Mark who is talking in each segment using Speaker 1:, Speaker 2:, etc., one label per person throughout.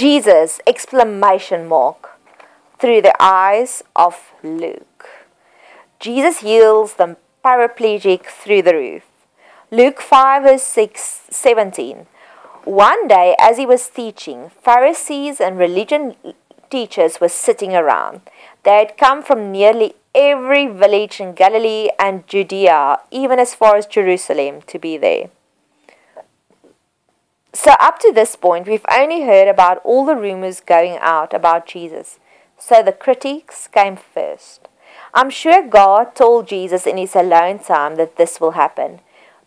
Speaker 1: Jesus! Exclamation mark. Through the eyes of Luke. Jesus heals the paraplegic through the roof. Luke 5 verse 6, 17. One day, as he was teaching, Pharisees and religion teachers were sitting around. They had come from nearly every village in Galilee and Judea, even as far as Jerusalem, to be there. So, up to this point, we've only heard about all the rumors going out about Jesus. So, the critics came first. I'm sure God told Jesus in his alone time that this will happen.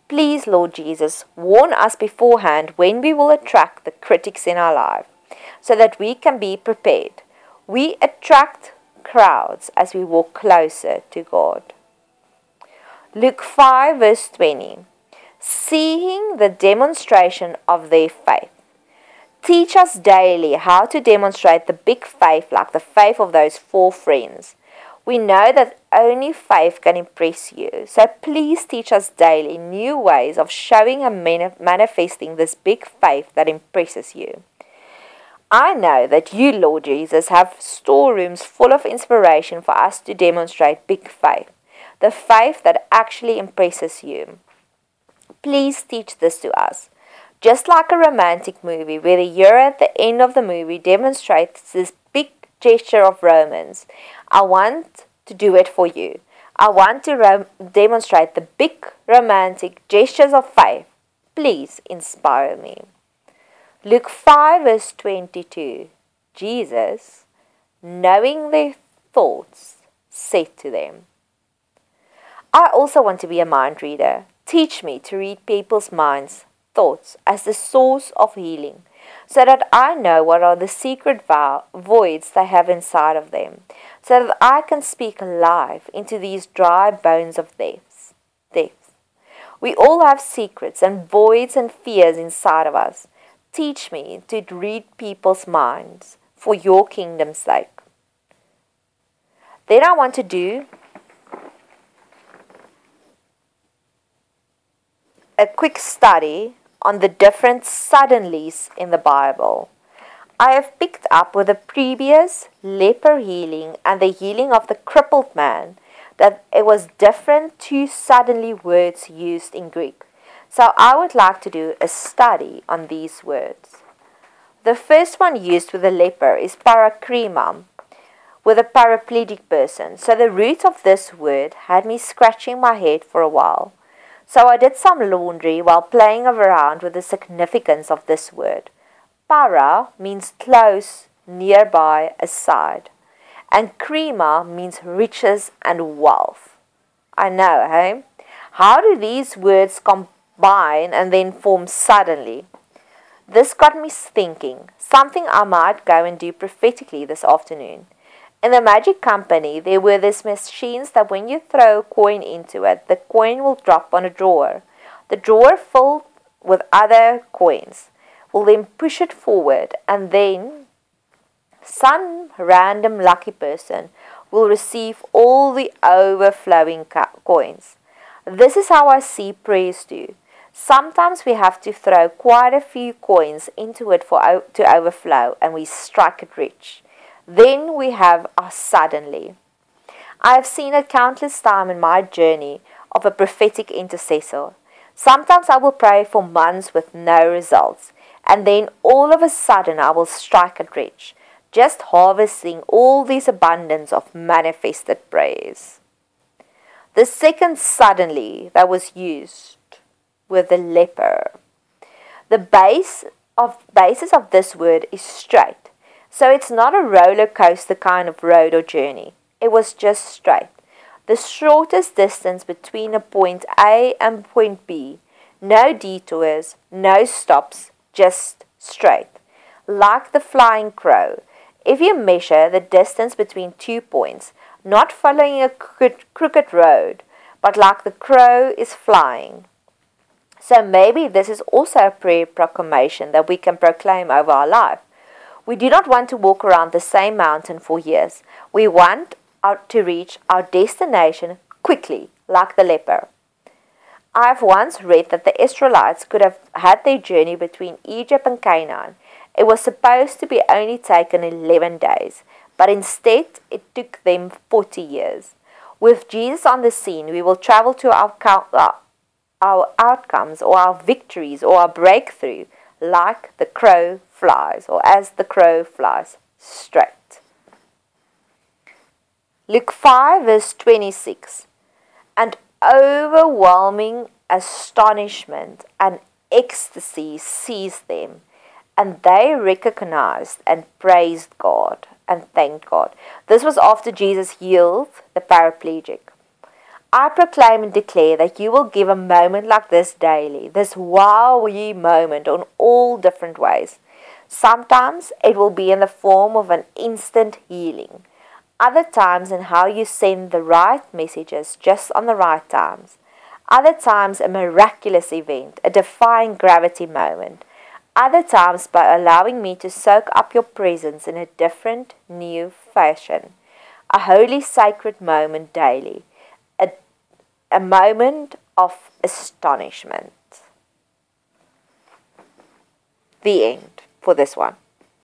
Speaker 1: Please, Lord Jesus, warn us beforehand when we will attract the critics in our life so that we can be prepared. We attract crowds as we walk closer to God. Luke 5, verse 20. Seeing the demonstration of their faith. Teach us daily how to demonstrate the big faith like the faith of those four friends. We know that only faith can impress you, so please teach us daily new ways of showing and manifesting this big faith that impresses you. I know that you, Lord Jesus, have storerooms full of inspiration for us to demonstrate big faith, the faith that actually impresses you. Please teach this to us. Just like a romantic movie where the hero at the end of the movie demonstrates this big gesture of romance, I want to do it for you. I want to rom- demonstrate the big romantic gestures of faith. Please inspire me. Luke 5, verse 22 Jesus, knowing their thoughts, said to them, I also want to be a mind reader. Teach me to read people's minds, thoughts, as the source of healing, so that I know what are the secret vo- voids they have inside of them, so that I can speak life into these dry bones of death. death. We all have secrets and voids and fears inside of us. Teach me to read people's minds for your kingdom's sake. Then I want to do a quick study on the different suddenlies in the Bible. I have picked up with the previous leper healing and the healing of the crippled man that it was different two suddenly words used in Greek. So I would like to do a study on these words. The first one used with the leper is parakrima, with a paraplegic person. So the root of this word had me scratching my head for a while. So I did some laundry while playing around with the significance of this word. Para means close, nearby, aside. And krima means riches and wealth. I know, hey? How do these words combine and then form suddenly. This got me thinking, something I might go and do prophetically this afternoon. In the magic company, there were these machines that when you throw a coin into it, the coin will drop on a drawer. The drawer filled with other coins will then push it forward, and then some random lucky person will receive all the overflowing coins. This is how I see prayers do. Sometimes we have to throw quite a few coins into it for to overflow and we strike it rich. Then we have a suddenly. I have seen it countless times in my journey of a prophetic intercessor. Sometimes I will pray for months with no results, and then all of a sudden I will strike it rich, just harvesting all this abundance of manifested praise. The second suddenly that was used with the leper. The base of basis of this word is straight. So it's not a roller coaster kind of road or journey. It was just straight. The shortest distance between a point A and point B. No detours, no stops, just straight. Like the flying crow. If you measure the distance between two points, not following a crooked road, but like the crow is flying, so maybe this is also a prayer proclamation that we can proclaim over our life. We do not want to walk around the same mountain for years. We want to reach our destination quickly, like the leper. I've once read that the Israelites could have had their journey between Egypt and Canaan It was supposed to be only taken 11 days, but instead it took them 40 years. With Jesus on the scene, we will travel to our, uh, our outcomes or our victories or our breakthrough like the crow flies or as the crow flies straight. Luke 5 verse 26 And overwhelming astonishment and ecstasy seized them, and they recognized and praised God and thanked God. This was after Jesus healed the paraplegic. I proclaim and declare that you will give a moment like this daily, this wow ye moment on all different ways. Sometimes it will be in the form of an instant healing. Other times in how you send the right messages just on the right times. Other times a miraculous event, a defying gravity moment other times by allowing me to soak up your presence in a different, new fashion. A holy, sacred moment daily, a, a moment of astonishment. The end for this one.